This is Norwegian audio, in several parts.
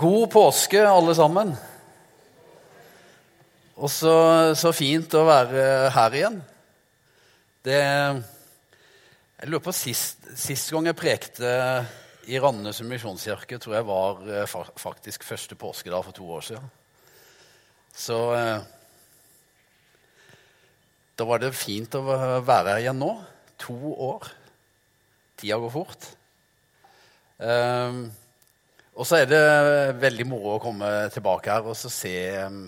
God påske, alle sammen. Og så, fint å være her igjen. Det Jeg lurer på sist, sist gang jeg prekte i Randesund misjonskirke, tror jeg var eh, faktisk første påskedag for to år siden. Så eh, da var det fint å være her igjen nå. To år. Tida går fort. Um, og så er det veldig moro å komme tilbake her og se um,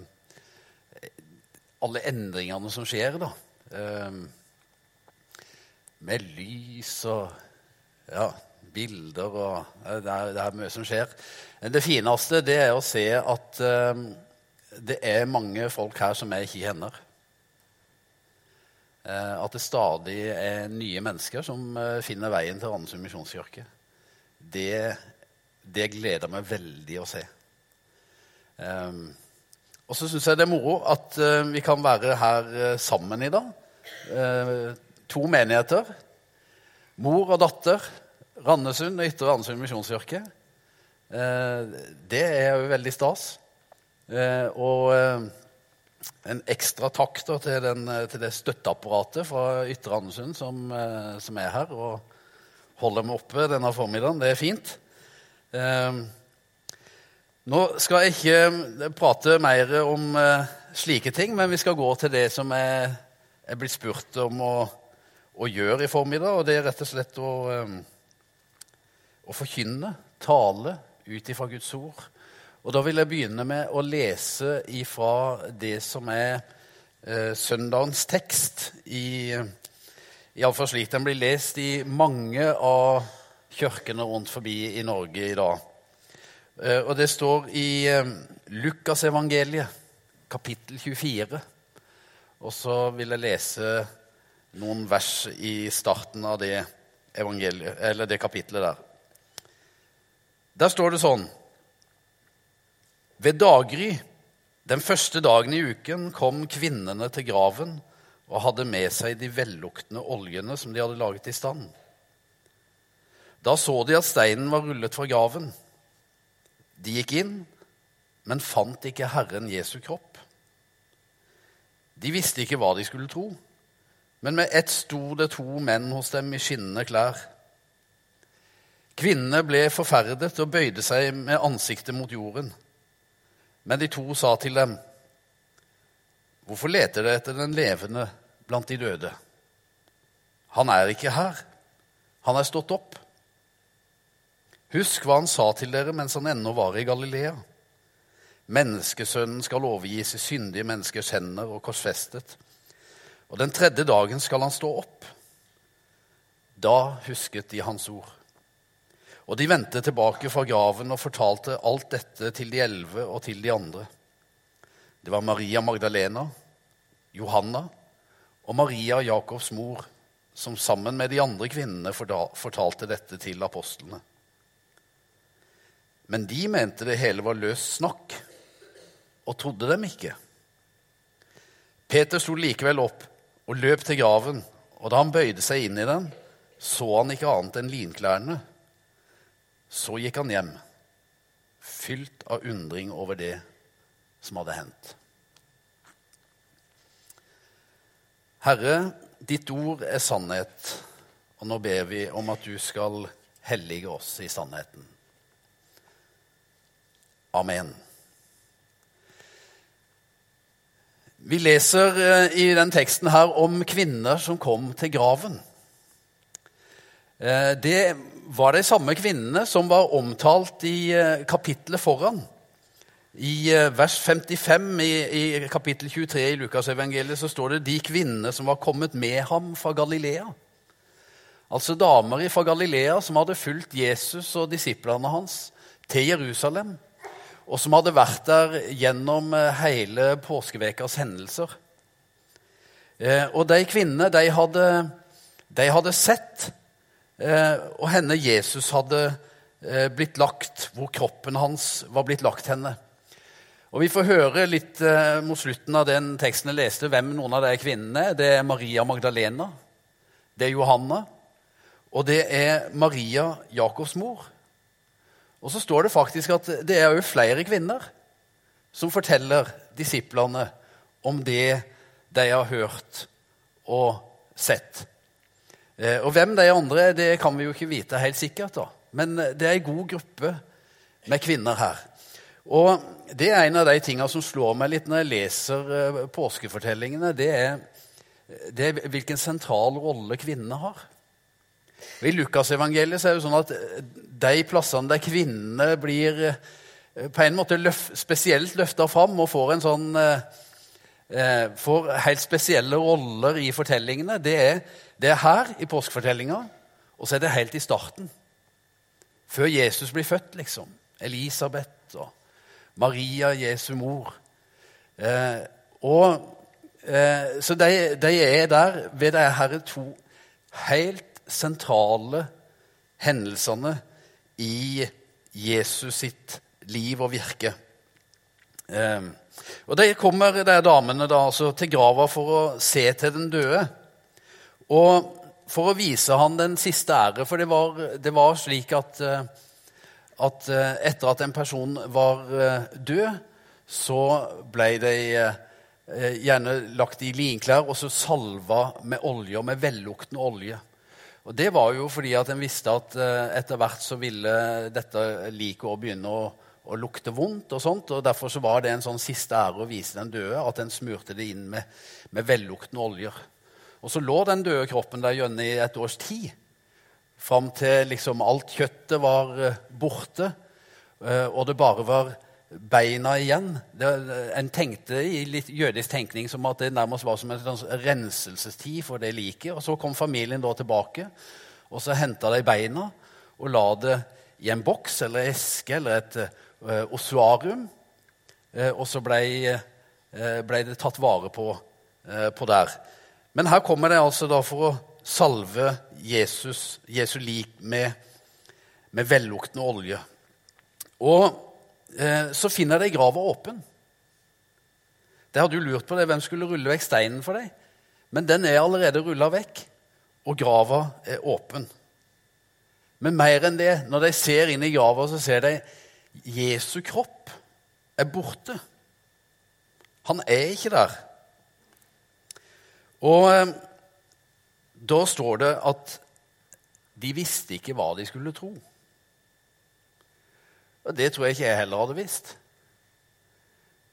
alle endringene som skjer. da. Um, med lys og ja, bilder og det er, det er, mye som skjer. Det fineste det er å se at um, det er mange folk her som jeg ikke kjenner. Uh, at det stadig er nye mennesker som uh, finner veien til Randesund misjonskirke. Det det gleder meg veldig å se. Um, og så syns jeg det er moro at uh, vi kan være her uh, sammen i dag. Uh, to menigheter. Mor og datter. Randesund og Ytre Randesund misjonskirke. det er jo veldig stas. og en ekstra takk da, til, den, til, det støtteapparatet fra Ytre Randesund som, som er her og holder meg oppe denne formiddagen. Det er fint. Ehm, nå skal jeg ikke eh, prate mer om eh, slike ting, men vi skal gå til det som jeg er blitt spurt om å, å, gjøre i formiddag. Og det er rett og slett å, ehm, å forkynne, tale ut ifra Guds ord. Og da vil jeg begynne med å lese ifra det som er eh, søndagens tekst, iallfall slik den blir lest i mange av kirkene rundt forbi i Norge i dag. Eh, og det står i eh, Lukasevangeliet, kapittel 24. Og så vil jeg lese noen vers i starten av det, det kapittelet der. Der står det sånn Ved daggry, den første dagen i uken, kom kvinnene til graven og hadde med seg de velluktende oljene som de hadde laget i stand. Da så de at steinen var rullet fra graven. De gikk inn, men fant ikke Herren Jesu kropp. De visste ikke hva de skulle tro, men med ett sto det to menn hos dem i skinnende klær. Kvinnene ble forferdet og bøyde seg med ansiktet mot jorden. Men de to sa til dem, Hvorfor leter dere etter den levende blant de døde? Han er ikke her. Han er stått opp. Husk hva han sa til dere mens han ennå var i Galilea. Menneskesønnen skal overgis i syndige menneskers hender og korsfestet. Og den tredje dagen skal han stå opp. Da husket de hans ord. Og de vendte tilbake fra graven og fortalte alt dette til de elleve og til de andre. Det var Maria Magdalena, Johanna og Maria Jakobs mor som sammen med de andre kvinnene fortalte dette til apostlene. Men de mente det hele var løst snakk, og trodde dem ikke. Peter sto likevel opp og løp til graven, og da han bøyde seg inn i den, så han ikke annet enn linklærne. Så gikk han hjem, fylt av undring over det som hadde hendt. Herre, ditt ord er sannhet, og nå ber vi om at du skal hellige oss i sannheten. Amen. Vi leser eh, i den teksten her om kvinner som kom til graven. Eh, det var de samme kvinnene som var omtalt i eh, kapittelet foran. I vers 55 i, i kapittel 23 i Lukasevangeliet så står det de kvinnene som var kommet med ham fra Galilea. Altså damer fra Galilea som hadde fulgt Jesus og disiplene hans til Jerusalem og som hadde vært der gjennom eh, hele påskevekas hendelser. Eh, og de kvinnene, de hadde, de hadde sett eh, og henne Jesus hadde blitt lagt, hvor kroppen hans var blitt lagt henne. Og Vi får høre litt mot slutten av den teksten jeg leste, hvem noen av de kvinnene er. Det er Maria Magdalena, det er Johanna, og det er Maria Jakobs mor. Og så står det faktisk at det er jo flere kvinner som forteller disiplene om det de har hørt og sett. Eh, og hvem de andre er, det kan vi jo ikke vite helt sikkert. da. Men det er en god gruppe med kvinner her. Og det er en av de tingene som slår meg litt når jeg leser eh, påskefortellingene. Det er, det er hvilken sentral rolle kvinnene har. I Lukasevangeliet er det sånn at de plassene der kvinnene blir eh, på en måte løf, spesielt løfta fram og får en sånn eh, får helt spesielle roller i fortellingene, det er, det er her i påskefortellinga, og så er det helt i starten. Før Jesus blir født, liksom. Elisabeth og Maria, Jesu mor. Eh, og, eh, så de, de, er der ved de to helt sentrale hendelsene i Jesus sitt liv og virke. Eh, og De kommer de damene da, altså, til grava for å se til den døde. Og for å vise han den siste ære. For det var, det var slik at, eh, at, eh, etter at en person var eh, død, så ble de gjerne lagt i linklær og så salva med olje, og med velluktende olje. Og Det var jo fordi at en visste at etter hvert så ville dette liket å begynne å og lukte vondt. og sånt, og Derfor så var det en sånn siste ære å vise den døde, at en smurte det inn med, med velluktende oljer. Og så lå den døde kroppen der gjennom i et års tid. Fram til liksom alt kjøttet var eh, borte, eh, og det bare var beina igjen. Det, en tenkte i litt jødisk tenkning som at det nærmest var som en renselsestid for det liket. Og så kom familien da tilbake, og så henta de beina og la det i en boks eller eske eller et uh, ossuarium. Uh, og så ble, uh, ble, det tatt vare på, på, der. Men her kommer det altså da for å salve Jesus, Jesu lik med, med velluktende olje. Og så finner de grava åpen. Det har du lurt på det, hvem skulle rulle vekk steinen for deg. Men den er allerede rulla vekk, og grava er åpen. Men mer enn det, når de ser inn i grava, så ser de Jesu kropp er borte. Han er ikke der. Og eh, da står det at de visste ikke hva de skulle tro. Og det tror jeg ikke jeg heller hadde visst.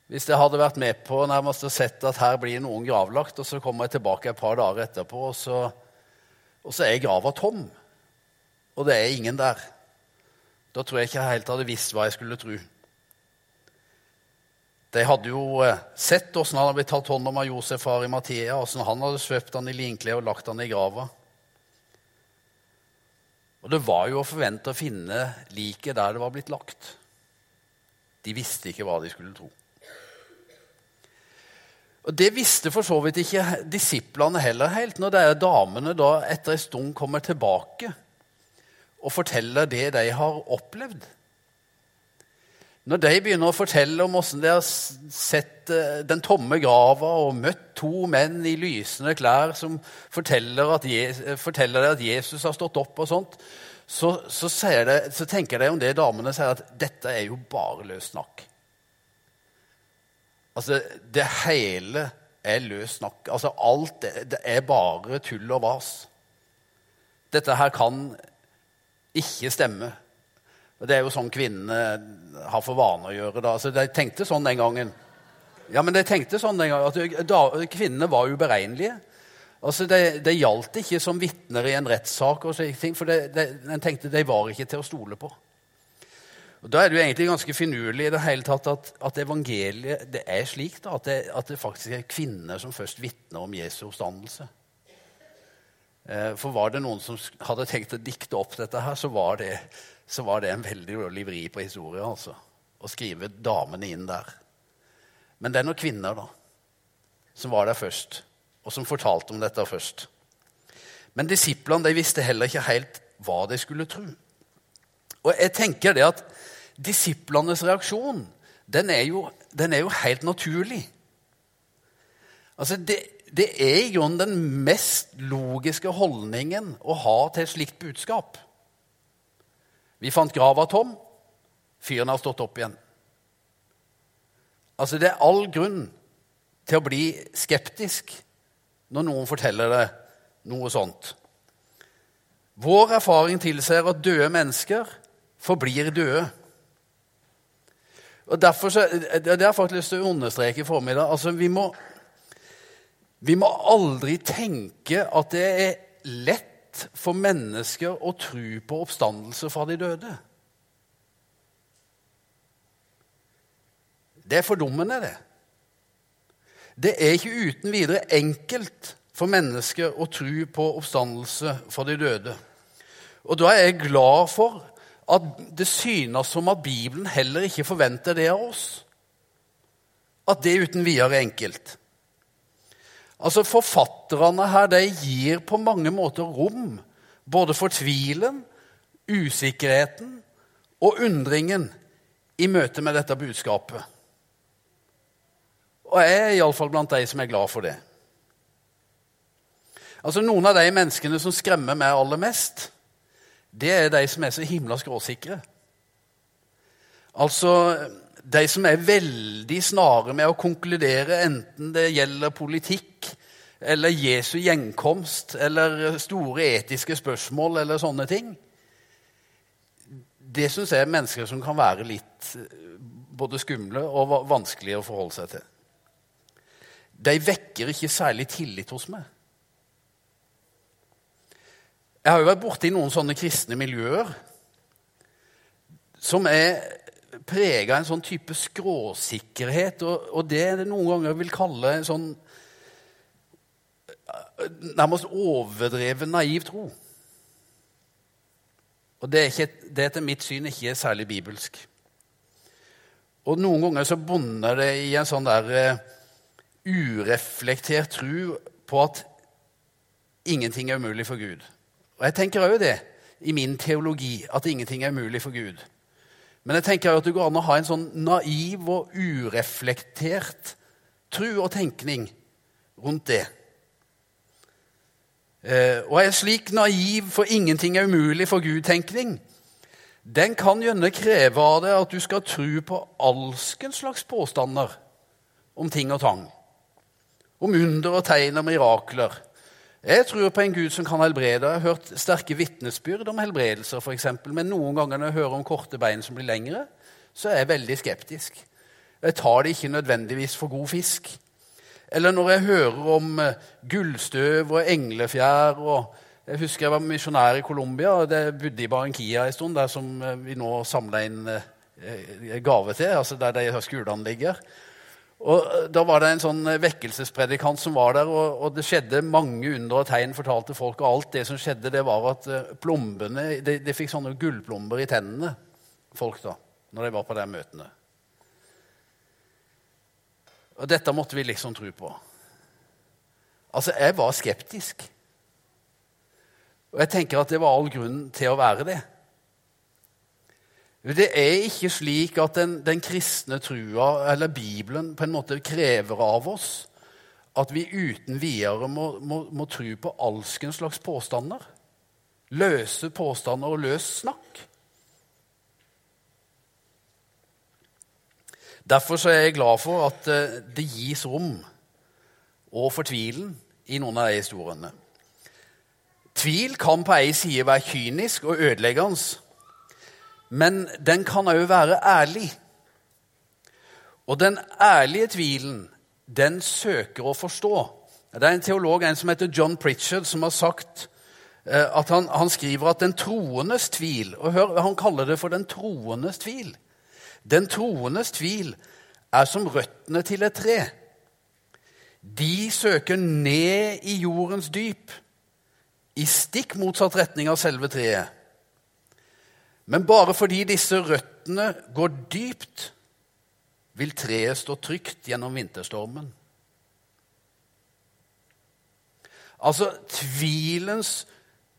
Hvis jeg hadde vært med på nærmest og sett at her blir noen gravlagt, og så kommer jeg tilbake et par dager etterpå, og så, og så er grava tom, og det er ingen der. Da tror jeg ikke jeg helt hadde visst hva jeg skulle tro. De hadde jo eh, sett åssen han hadde blitt tatt hånd om av Josef far i Mathea, åssen han hadde svøpt han i linklær og lagt han i grava. Og det var jo å forvente å finne liket der det var blitt lagt. De visste ikke hva de skulle tro. Og Det visste for så vidt ikke disiplene heller helt, når de damene da etter en stund kommer tilbake og forteller det de har opplevd. Når de begynner å fortelle om hvordan de har sett eh, den tomme grava og møtt to menn i lysende klær som forteller at, Jesus, forteller at Jesus har stått opp, og sånt, så, så, de, så, tenker de om det damene sier, at dette er jo bare løs snakk. Altså, det hele er løs snakk. Altså, alt det er bare tull og vas. Dette her kan ikke stemme. Det er jo sånn kvinnene har for vane å gjøre. da. Så De tenkte sånn den gangen. Ja, men de tenkte sånn den gangen, at da, Kvinnene var uberegnelige. Altså, Det de gjaldt ikke som vitner i en rettssak, og slike ting, for en tenkte de var ikke til å stole på. Og Da er det jo egentlig ganske finurlig i det hele tatt at, at evangeliet det er slik da, at det, at det faktisk er kvinner som først vitner om Jesu oppstandelse. Eh, for var det noen som hadde tenkt å dikte opp dette, her, så var det, så var det en veldig dårlig vri på historien. altså, Å skrive damene inn der. Men det er noen kvinner da, som var der først, og som fortalte om dette først. Men disiplene de visste heller ikke helt hva de skulle tro. Og jeg tenker det at disiplenes reaksjon den er jo, den er jo helt naturlig. Altså, det, det er i grunnen den mest logiske holdningen å ha til et slikt budskap. Vi fant grava tom. fyren har stått opp igjen. Altså, Det er all grunn til å bli skeptisk når noen forteller deg noe sånt. Vår erfaring tilsier at døde mennesker forblir døde. Og derfor så, Det har jeg faktisk lyst til å understreke i formiddag. Altså, vi må, vi må aldri tenke at det er lett for mennesker å tro på oppstandelse fra de døde. Det er fordummende, det. Det er ikke uten videre enkelt for mennesker å tro på oppstandelse fra de døde. Og da er jeg glad for at det synes som at Bibelen heller ikke forventer det av oss. At det uten videre er enkelt. Altså Forfatterne her de gir på mange måter rom både for tvilen, usikkerheten og undringen i møte med dette budskapet. Og jeg er iallfall blant de som er glad for det. Altså Noen av de menneskene som skremmer meg aller mest, det er de som er så himla skråsikre. Altså de som er veldig snare med å konkludere, enten det gjelder politikk eller Jesu gjenkomst eller store etiske spørsmål eller sånne ting. Det syns jeg er mennesker som kan være litt både skumle og vanskelige å forholde seg til. De vekker ikke særlig tillit hos meg. Jeg har jo vært borti noen sånne kristne miljøer som er prega av en sånn type skråsikkerhet, og, og det det noen ganger vil kalle en sånn nærmest overdreven naiv tro. Og det er, ikke, er etter mitt syn ikke særlig bibelsk. Og noen ganger så bunner det i en sånn der uh, ureflektert tro på at ingenting er umulig for Gud. Og jeg tenker òg det i min teologi, at ingenting er umulig for Gud. Men jeg tenker at det går an å ha en sånn naiv og ureflektert tro og tenkning rundt det. Eh, og en slik naiv for ingenting er umulig for Gud-tenkning, den kan gjerne kreve av deg at du skal tro på alskens slags påstander om ting og tang. Om under og tegn og mirakler jeg tror på en Gud som kan helbrede. Jeg har hørt sterke vitnesbyrd om helbredelser, eksempel. men noen ganger når jeg hører om korte bein som blir lengre, så er jeg veldig skeptisk. Jeg tar det ikke nødvendigvis for god fisk. Eller når jeg hører om eh, gullstøv og englefjær og Jeg husker jeg var misjonær i Colombia. Jeg bodde i Barranquilla en stund, der som eh, vi nå samla inn eh, gave til, altså der de skolene ligger. Og Da var det en sånn vekkelsespredikant som var der, og, og, det skjedde mange under og tegn, fortalte folk. Og alt det som skjedde, det var at plombene De, de fikk sånne gullplomber i tennene, folk, da, når de var på de møtene. Og dette måtte vi liksom tro på. Altså, jeg var skeptisk. Og jeg tenker at det var all grunn til å være det. Det er ikke slik at den, den, kristne trua, eller Bibelen, på en måte krever av oss at vi uten videre må, må, må tro på alskens slags påstander. Løse påstander og løs snakk. Derfor er jeg glad for at eh, det gis rom og for tvilen i noen av de historiene. Tvil kan på ei side være kynisk og ødeleggende men den kan òg være ærlig. Og den ærlige tvilen, den søker å forstå. Det er en teolog en som heter John Pritchard, som har sagt eh, at han, han skriver at den troendes tvil og hør, Han kaller det for den troendes tvil. Den troendes tvil er som røttene til et tre. De søker ned i jordens dyp, i stikk motsatt retning av selve treet. Men bare fordi disse røttene går dypt, vil treet stå trygt gjennom vinterstormen. Altså, tvilens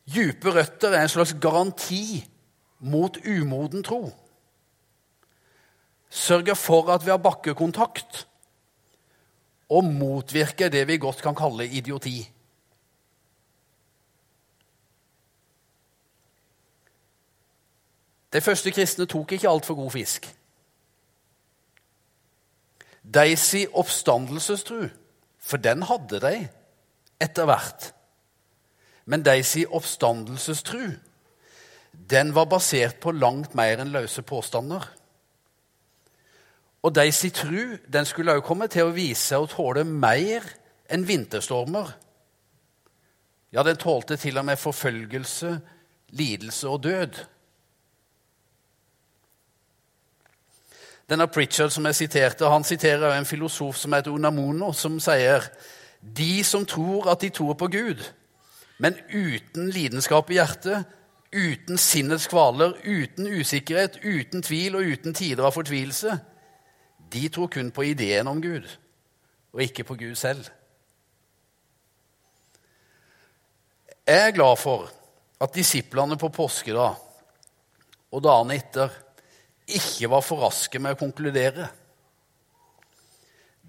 dype røtter er en slags garanti mot umoden tro. Sørger for at vi har bakkekontakt, og motvirker det vi godt kan kalle idioti. De første kristne tok ikke altfor god fisk. De si oppstandelsestru, for den hadde de etter hvert. Men de si oppstandelsestru, den var basert på langt mer enn løse påstander. Og de si tru, den skulle også komme til å vise seg å tåle mer enn vinterstormer. Ja, den tålte til og med forfølgelse, lidelse og død. Denne Pritchard som jeg siterte, han siterer en filosof som heter Unamono, som sier de som tror at de tror på Gud, men uten lidenskap i hjertet, uten sinnets kvaler, uten usikkerhet, uten tvil og uten tider av fortvilelse, de tror kun på ideen om Gud, og ikke på Gud selv. Jeg er glad for at disiplene på påskedag og dagene etter ikke var for raske med å konkludere.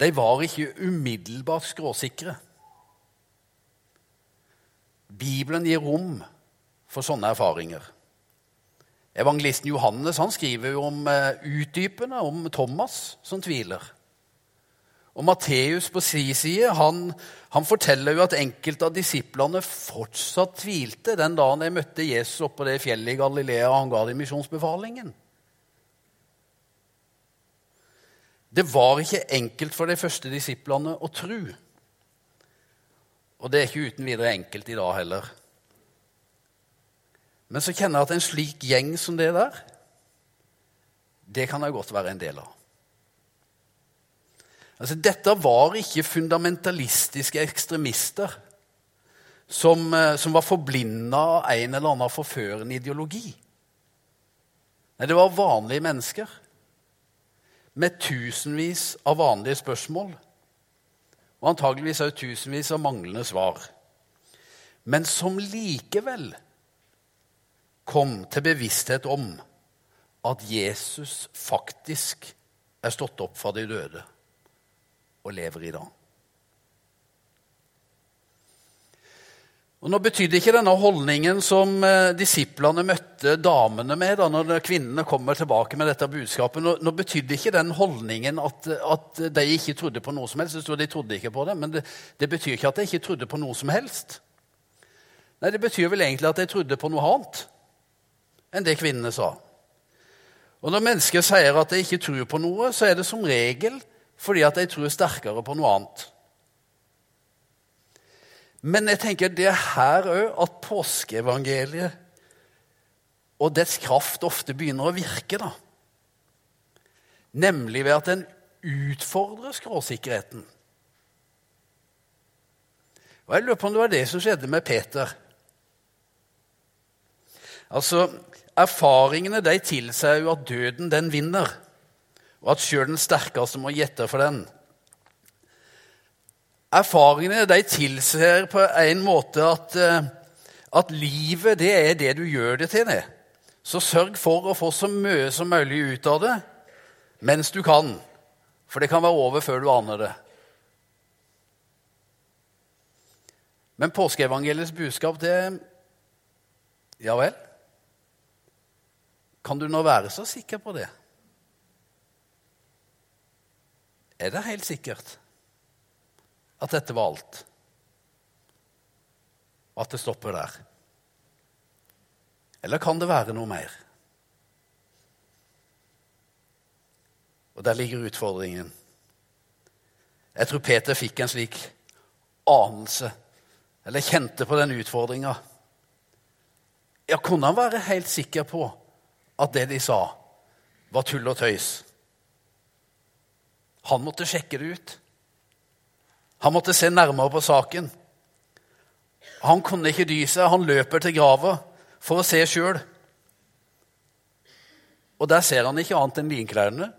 De var ikke umiddelbart skråsikre. Bibelen gir rom for sånne erfaringer. Evangelisten Johannes han skriver jo om uh, utdypende om Thomas som tviler. Og Matteus på sin side han, han, forteller jo at enkelte av disiplene fortsatt tvilte den dagen de møtte Jesus oppe på det fjellet i Galilea og han ga dem misjonsbefalingen. Det var ikke enkelt for de første disiplene å tro. Og det er ikke uten videre enkelt i dag heller. Men så kjenner jeg at en slik gjeng som det der, det kan jeg godt være en del av. Altså, dette var ikke fundamentalistiske ekstremister som, eh, som var forblinda av en eller annen forførende ideologi. Nei, det var vanlige mennesker med tusenvis av vanlige spørsmål. Og antageligvis også tusenvis av manglende svar. Men som likevel kom til bevissthet om at Jesus faktisk er stått opp fra de døde og lever i dag. Og Nå betydde ikke denne holdningen som eh, disiplene møtte damene med da når kvinnene kommer tilbake med dette budskapet, nå, nå betydde ikke den holdningen at, at, de ikke trodde på noe som helst. Det stod de trodde ikke på det, Men det, det, betyr ikke at de ikke trodde på noe som helst. Nei, Det betyr vel egentlig at de trodde på noe annet enn det kvinnene sa. Og Når mennesker sier at de ikke tror på noe, så er det som regel fordi at de tror sterkere på noe annet. Men jeg tenker det er her òg at påskeevangeliet og dets kraft ofte begynner å virke. da. Nemlig ved at den utfordrer skråsikkerheten. Og Jeg lurer på om det var det som skjedde med Peter. Altså, Erfaringene de tilsier jo at døden den vinner, og at sjøl den sterkeste må gjette for den. Erfaringene de tilsier på en måte at, eh, at, livet det er det du gjør det til. det. Så sørg for å få så mye som mulig ut av det mens du kan. For det kan være over før du aner det. Men påskeevangeliets budskap, det Ja vel? Kan du nå være så sikker på det? Er det helt sikkert? at dette var alt. Og at det stopper der. Eller kan det være noe mer? Og der ligger utfordringen. Jeg tror Peter fikk en slik anelse, eller kjente på den utfordringa. Ja, kunne han være helt sikker på at det de sa, var tull og tøys? Han måtte sjekke det ut. Han måtte se nærmere på saken. Han kunne ikke dy seg. Han løper til grava for å se sjøl. Og der ser han ikke annet enn linklærne.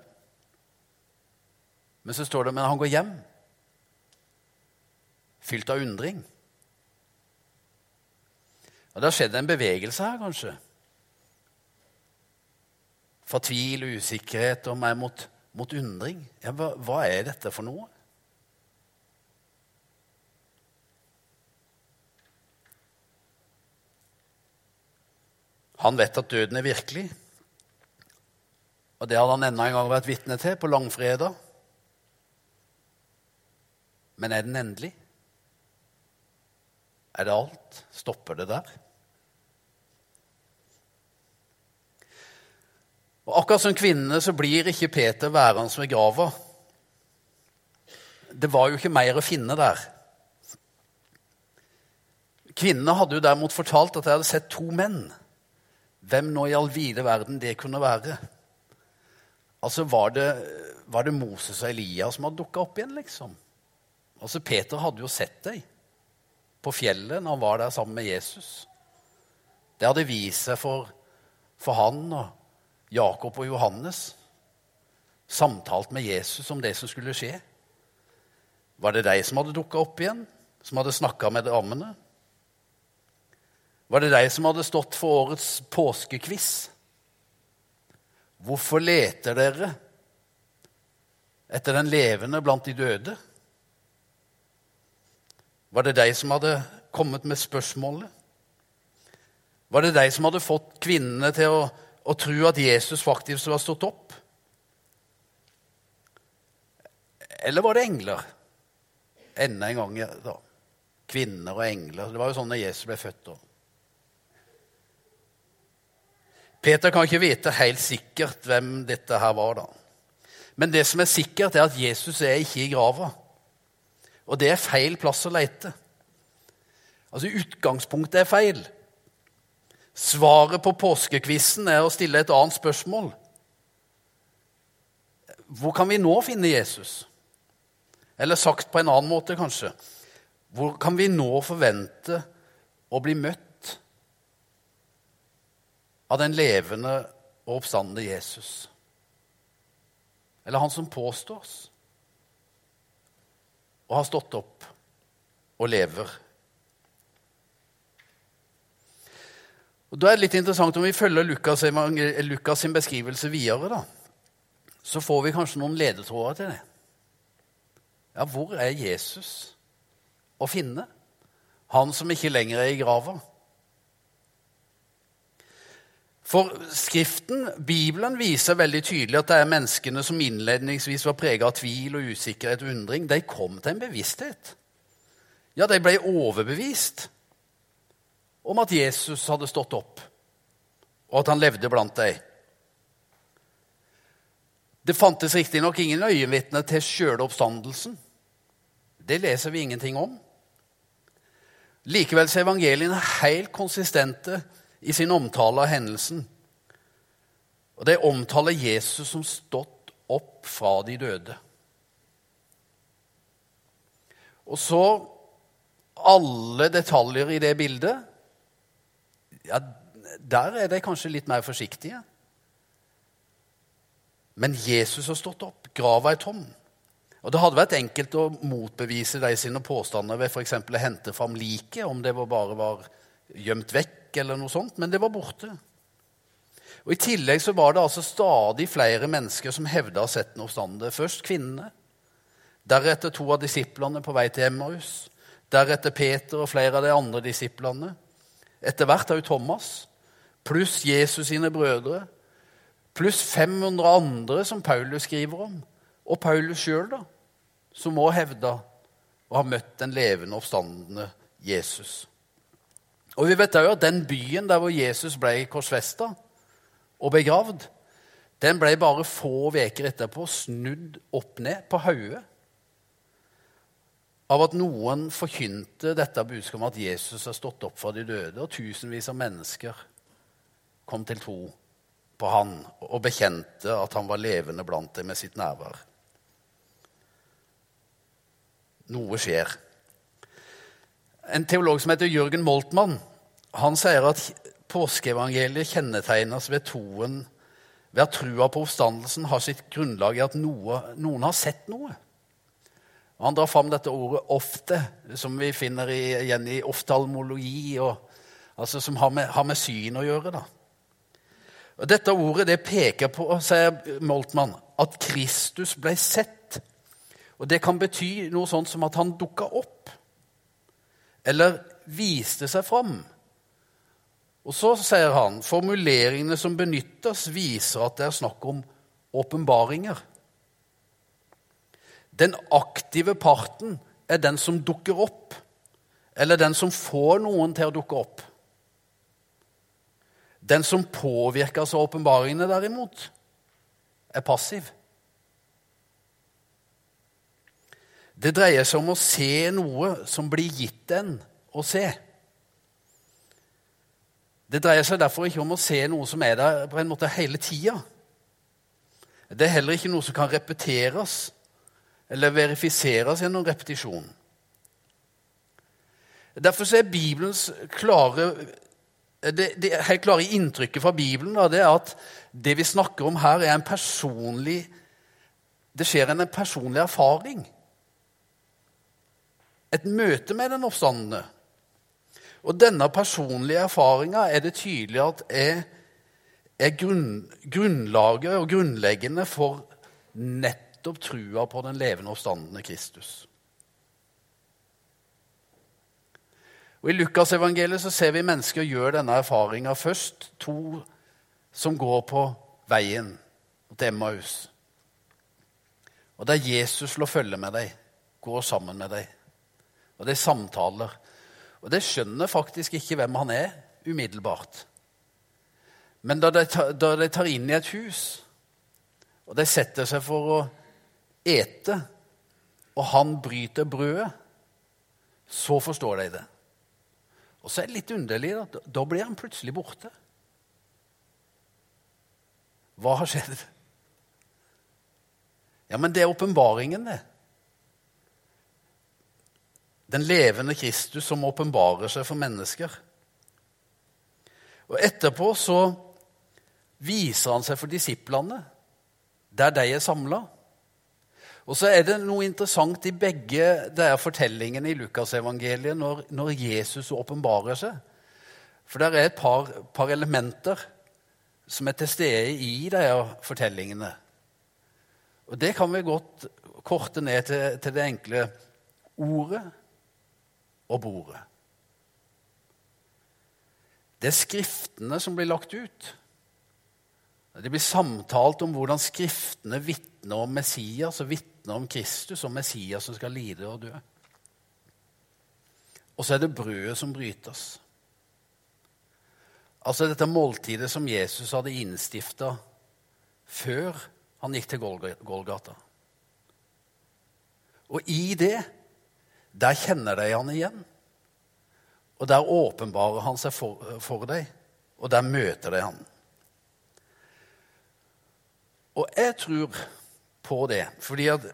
Men så står det men han går hjem, fylt av undring. Og Det har skjedd en bevegelse her, kanskje. Fra tvil og usikkerhet og mer mot, mot undring. Ja, hva, hva er dette for noe? Han vet at døden er virkelig. Og det hadde han enda en gang vært vitne til på langfredag. Men er den endelig? Er det alt? Stopper det der? Og Akkurat som kvinnene så blir ikke Peter værende ved grava. Det var jo ikke mer å finne der. Kvinnene hadde jo derimot fortalt at de hadde sett to menn. Hvem nå i all vide verden det kunne være? Altså, Var det, var det Moses og Elia som hadde dukka opp igjen, liksom? Altså, Peter hadde jo sett dem på fjellet når han var der sammen med Jesus. Det hadde vist seg for, for han og Jakob og Johannes samtalt med Jesus om det som skulle skje. Var det de som hadde dukka opp igjen, som hadde snakka med damene? Var det de som hadde stått for årets påskekviss? Hvorfor leter dere etter den levende blant de døde? Var det de som hadde kommet med spørsmålet? Var det de som hadde fått kvinnene til å, å tro at Jesus faktisk var stått opp? Eller var det engler? enda en gang da. Kvinner og engler. Det var jo sånn da Jesus ble født. da. Peter kan ikke vite helt sikkert hvem dette her var. da. Men det som er sikkert, er at Jesus er ikke i grava. Og det er feil plass å leite. Altså, Utgangspunktet er feil. Svaret på påskekvissen er å stille et annet spørsmål. Hvor kan vi nå finne Jesus? Eller sagt på en annen måte, kanskje Hvor kan vi nå forvente å bli møtt av den levende og oppstandende Jesus? Eller han som påstås å ha stått opp og lever. Og Da er det litt interessant om vi følger Lukas, Lukas sin beskrivelse videre. da. Så får vi kanskje noen ledetråder til det. Ja, hvor er Jesus å finne? Han som ikke lenger er i grava. For Skriften, Bibelen, viser veldig tydelig at det er menneskene som innledningsvis var preget av tvil og usikkerhet og undring. De kom til en bevissthet. Ja, de ble overbevist om at Jesus hadde stått opp, og at han levde blant deg. Det fantes riktignok ingen øyenvitner til sjøle oppstandelsen. Det leser vi ingenting om. Likevel er evangeliene helt konsistente i sin omtale av hendelsen. Og De omtaler Jesus som stått opp fra de døde. Og så alle detaljer i det bildet ja, Der er de kanskje litt mer forsiktige. Men Jesus har stått opp. Grava er tom. Og Det hadde vært enkelt å motbevise de sine påstander ved f.eks. å hente fram liket, om det bare var gjemt vekk, eller noe sånt, men det var borte. Og I tillegg så var det altså stadig flere mennesker som hevda å ha sett den oppstande. Først kvinnene, deretter to av disiplene på vei til Emmaus, deretter Peter og flere av de andre disiplene. Etter hvert òg Thomas, pluss Jesus sine brødre, pluss 500 andre som Paulus skriver om. Og Paulus sjøl, da, som òg hevda å ha møtt den levende, oppstandende Jesus. Og Vi vet òg at den byen der hvor Jesus ble korsfesta og begravd, den ble bare få uker etterpå snudd opp ned på hodet av at noen forkynte dette budskapet om at Jesus har stått opp fra de døde, og tusenvis av mennesker kom til tro på han og bekjente at han var levende blant dem med sitt nærvær. Noe skjer. En teolog som heter Jørgen Moltmann, han sier at påskeevangeliet kjennetegnes ved troen ved at trua på oppstandelsen har sitt grunnlag i at noe, noen har sett noe. Han drar fram dette ordet 'ofte', som vi finner igjen i oftalmologi, og, altså som har med, har med, syn å gjøre. da. Og Dette ordet det peker på, sier Moltmann, at Kristus ble sett og Det kan bety noe sånt som at han dukka opp, eller viste seg fram. Og så sier han formuleringene som benyttes, viser at det er snakk om åpenbaringer. Den aktive parten er den som dukker opp, eller den som får noen til å dukke opp. Den som påvirkes av åpenbaringene, derimot, er passiv. Det dreier seg om å se noe som blir gitt en å se. Det dreier seg derfor ikke om å se noe som er der på en måte hele tida. Det er heller ikke noe som kan repeteres eller verifiseres gjennom repetisjon. Derfor er Bibelens klare, det, det helt klare inntrykket fra Bibelen da, det er at det vi snakker om her, er en personlig Det skjer en personlig erfaring. Et møte med den oppstandende. Og denne personlige erfaringa er det tydelig at er, er grunn, grunnlaget og grunnleggende for nettopp trua på den levende oppstandende Kristus. Og I Lukasevangeliet ser vi mennesker gjøre denne erfaringa først. To som går på veien til Emmaus. Og der Jesus slår følge med dem, går sammen med dem. Og det er samtaler. Og det skjønner faktisk ikke hvem han er umiddelbart. Men da de tar inn i et hus, og de setter seg for å ete, og han bryter brødet, så forstår de det. Og så er det litt underlig Da, da blir han plutselig borte. Hva har skjedd? Ja, men det er åpenbaringen, det den levende Kristus som åpenbarer seg for mennesker. Og Etterpå så viser han seg for disiplene, der de er samla. Og så er det noe interessant i begge der fortellingene i Lukasevangeliet når, når Jesus åpenbarer seg. For det er et par, par, elementer som er til stede i de fortellingene. Og Det kan vi godt korte ned til, til det enkle ordet og bordet. Det er Skriftene som blir lagt ut. Det blir samtalt om hvordan Skriftene vitner om Messias og vitner om Kristus og Messias som skal lide og dø. Og så er det brødet som brytes. Altså dette måltidet som Jesus hadde innstifta før han gikk til Golgata. Og i det der kjenner de han igjen. Og der åpenbarer han seg for, for deg, og der møter de han. Og jeg tror på det, fordi at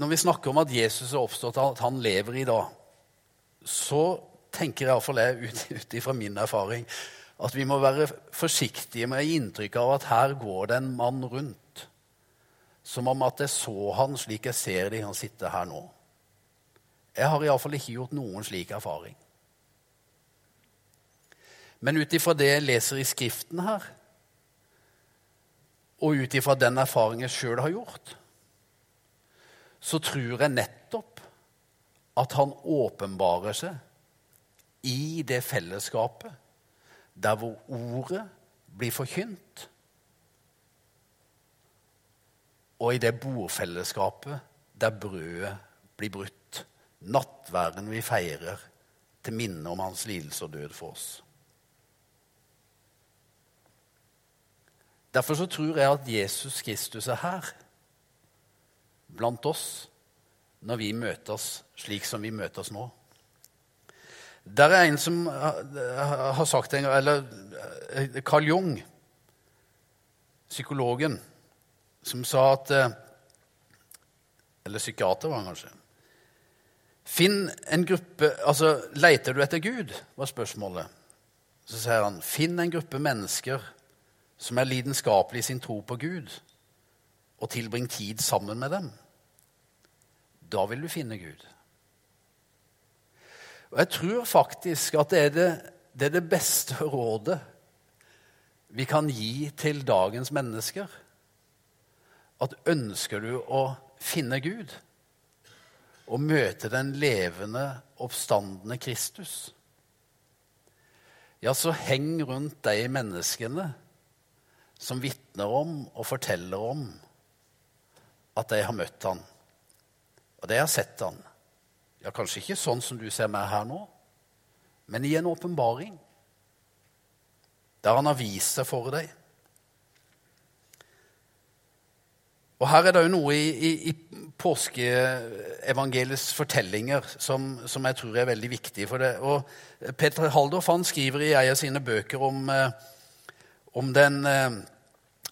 når vi snakker om at Jesus er oppstått, at han lever i dag, så tenker iallfall jeg ut, ifra min erfaring at vi må være forsiktige med å gi inntrykk av at her går det en mann rundt. Som om at jeg så han slik jeg ser de, han sitter her nå. Jeg har iallfall ikke gjort noen slik erfaring. Men ut ifra det jeg leser i Skriften her, og ut ifra den erfaringen jeg sjøl har gjort, så tror jeg nettopp at han åpenbarer seg i det fellesskapet der hvor ordet blir forkynt, og i det bordfellesskapet der brødet blir brutt nattverden vi feirer til minne om hans lidelse og død for oss. Derfor så tror jeg at Jesus Kristus er her, blant oss, når vi møtes slik som vi møtes nå. Der er en som har sagt en gang Eller eh, Carl Jung, psykologen, som sa at eh, Eller psykiater, var han kanskje. Finn en gruppe Altså, leter du etter Gud? var spørsmålet. Så sier han, finn en gruppe mennesker som er lidenskapelige i sin tro på Gud, og tilbring tid sammen med dem. Da vil du finne Gud. Og Jeg tror faktisk at det er det, det er det beste rådet vi kan gi til dagens mennesker. At ønsker du å finne Gud? og møte den levende, oppstandende Kristus, ja, så heng rundt de menneskene som vitner om og forteller om at jeg har møtt han, og det jeg har sett han. Ja, kanskje ikke sånn som du ser meg her nå, men i en åpenbaring. Der han har vist seg for deg. Og Her er det jo noe i, i, i påskeevangeliets fortellinger som, som, jeg tror er veldig viktig. for det. Og Peter Haldorf han skriver i en av sine bøker om, eh, om, den, eh,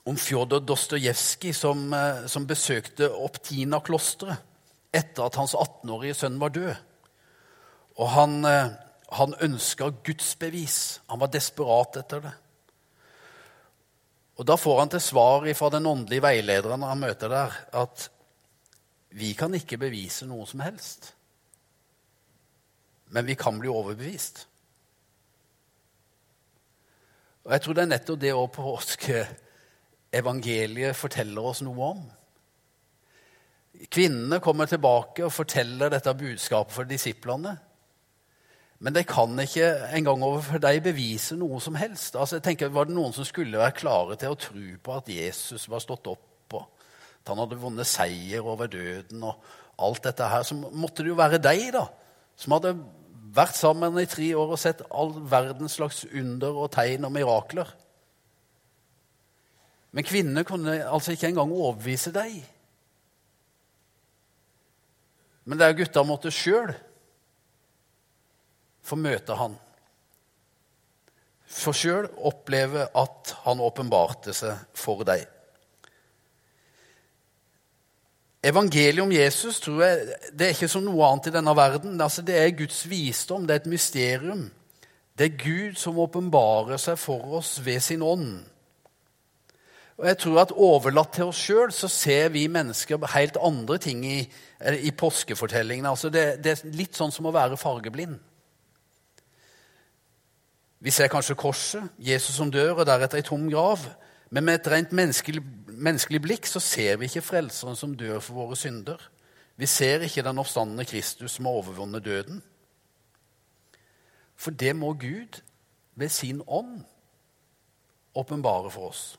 om Fjodor Dostojevskij som, eh, som, besøkte Optina-klosteret etter at hans 18-årige sønn var død. Og han, han ønska gudsbevis. Han var desperat etter det. Og Da får han til svar fra den åndelige veilederen han møter der, at vi kan ikke bevise noe som helst. Men vi kan bli overbevist. Og Jeg tror det er nettopp det òg påskeevangeliet forteller oss noe om. Kvinnene kommer tilbake og forteller dette budskapet for disiplene. Men de kan ikke engang overfor deg bevise noe som helst. Altså, jeg tenker, Var det noen som skulle være klare til å tro på at Jesus var stått opp, og at han hadde vunnet seier over døden og alt dette her, så måtte det jo være deg, da, som hadde vært sammen i tre år og sett all verdens slags under og tegn og mirakler. Men kvinnene kunne altså ikke engang overbevise deg. Men det er gutta måtte sjøl få møte han. For sjøl oppleve at han åpenbarte seg for deg. Evangeliet om Jesus tror jeg, det er ikke som noe annet i denne verden. Altså, det er Guds visdom, det er et mysterium. Det er Gud som åpenbarer seg for oss ved sin ånd. Og jeg tror at Overlatt til oss sjøl ser vi mennesker helt andre ting i, i påskefortellingene. Altså det, det er litt sånn som å være fargeblind. Vi ser kanskje korset, Jesus som dør, og deretter ei tom grav. Men med et rent menneskelig, menneskelig, blikk så ser vi ikke Frelseren som dør for våre synder. Vi ser ikke den oppstandende Kristus som har overvunnet døden. For det må Gud ved sin ånd åpenbare for oss.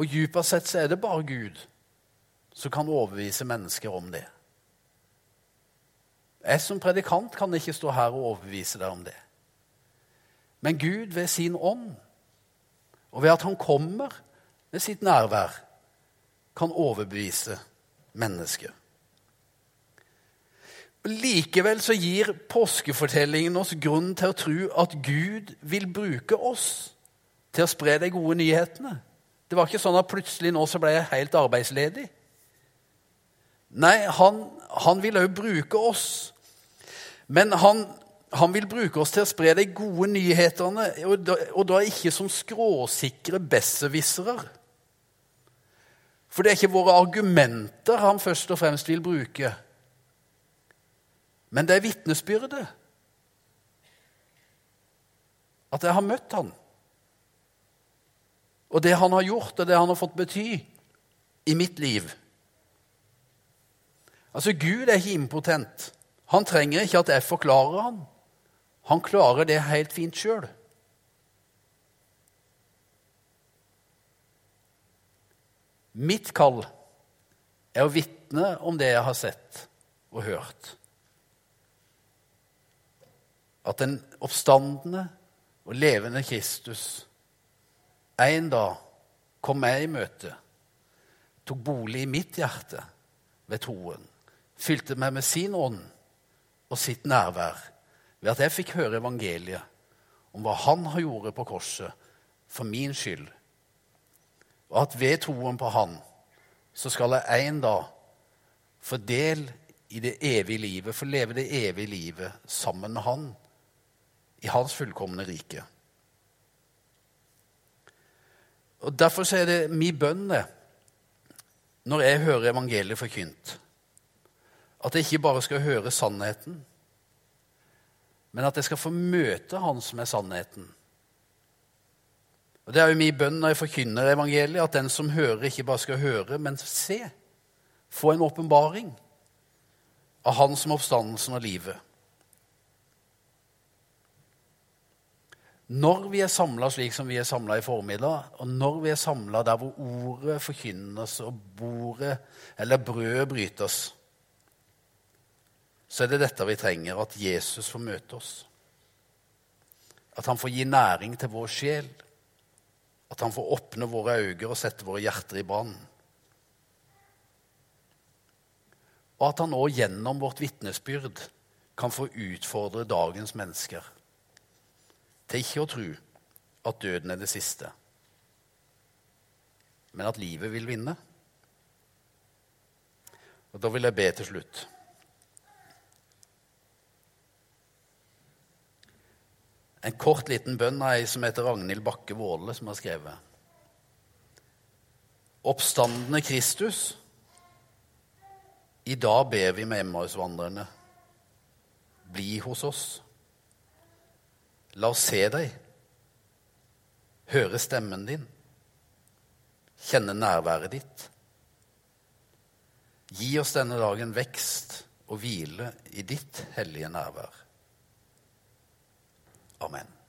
Og dypest sett så er det bare Gud som kan overbevise mennesker om det. Jeg som predikant kan ikke stå her og overbevise deg om det. Men Gud ved sin ånd, og ved at han kommer med sitt nærvær, kan overbevise mennesker. Likevel så gir påskefortellingen oss grunn til å tro at Gud vil bruke oss til å spre de gode nyhetene. Det var ikke sånn at plutselig nå så ble jeg helt arbeidsledig. Nei, han, han vil òg bruke oss. Men han han vil bruke oss til å spre de gode nyhetene, og da, og da ikke som skråsikre besserwissere. For det er ikke våre argumenter han først og fremst vil bruke, men det er vitnesbyrdet. At jeg har møtt han. Og det han har gjort, og det han har fått bety i mitt liv. Altså, Gud er ikke impotent. Han trenger ikke at jeg forklarer ham. Han klarer det helt fint sjøl. Mitt kall er å vitne om det jeg har sett og hørt. At den oppstandende og levende Kristus en dag kom jeg i møte, tok bolig i mitt hjerte ved troen, fylte meg med sin ånd og sitt nærvær ved at jeg fikk høre evangeliet om hva han har gjort på korset for min skyld, og at ved troen på han så skal jeg en dag få del i det evige livet, få leve det evige livet sammen med han i hans fullkomne rike. Og Derfor er det min bønn det, når jeg hører evangeliet forkynt, at jeg ikke bare skal høre sannheten, men at jeg skal få møte Han som er sannheten. Og Det er jo min bønn når jeg forkynner evangeliet, at den som hører, ikke bare skal høre, men se. Få en åpenbaring av Han som oppstandelsen og livet. Når vi er samla slik som vi er samla i formiddag, og når vi er samla der hvor ordet forkynnes og bordet eller brødet brytes, så er det dette vi trenger, at Jesus får møte oss. At han får gi næring til vår sjel. At han får åpne våre øyne og sette våre hjerter i brann. Og at han òg gjennom vårt vitnesbyrd kan få utfordre dagens mennesker til ikke å tro at døden er det siste, men at livet vil vinne. Og Da vil jeg be til slutt. En kort, liten bønn av ei som heter Ragnhild Bakke Våle, som har skrevet. Oppstandende Kristus, i dag ber vi med Emmausvandrerne. Bli hos oss. La oss se deg, høre stemmen din, kjenne nærværet ditt. Gi oss denne dagen vekst og hvile i ditt hellige nærvær. Amen.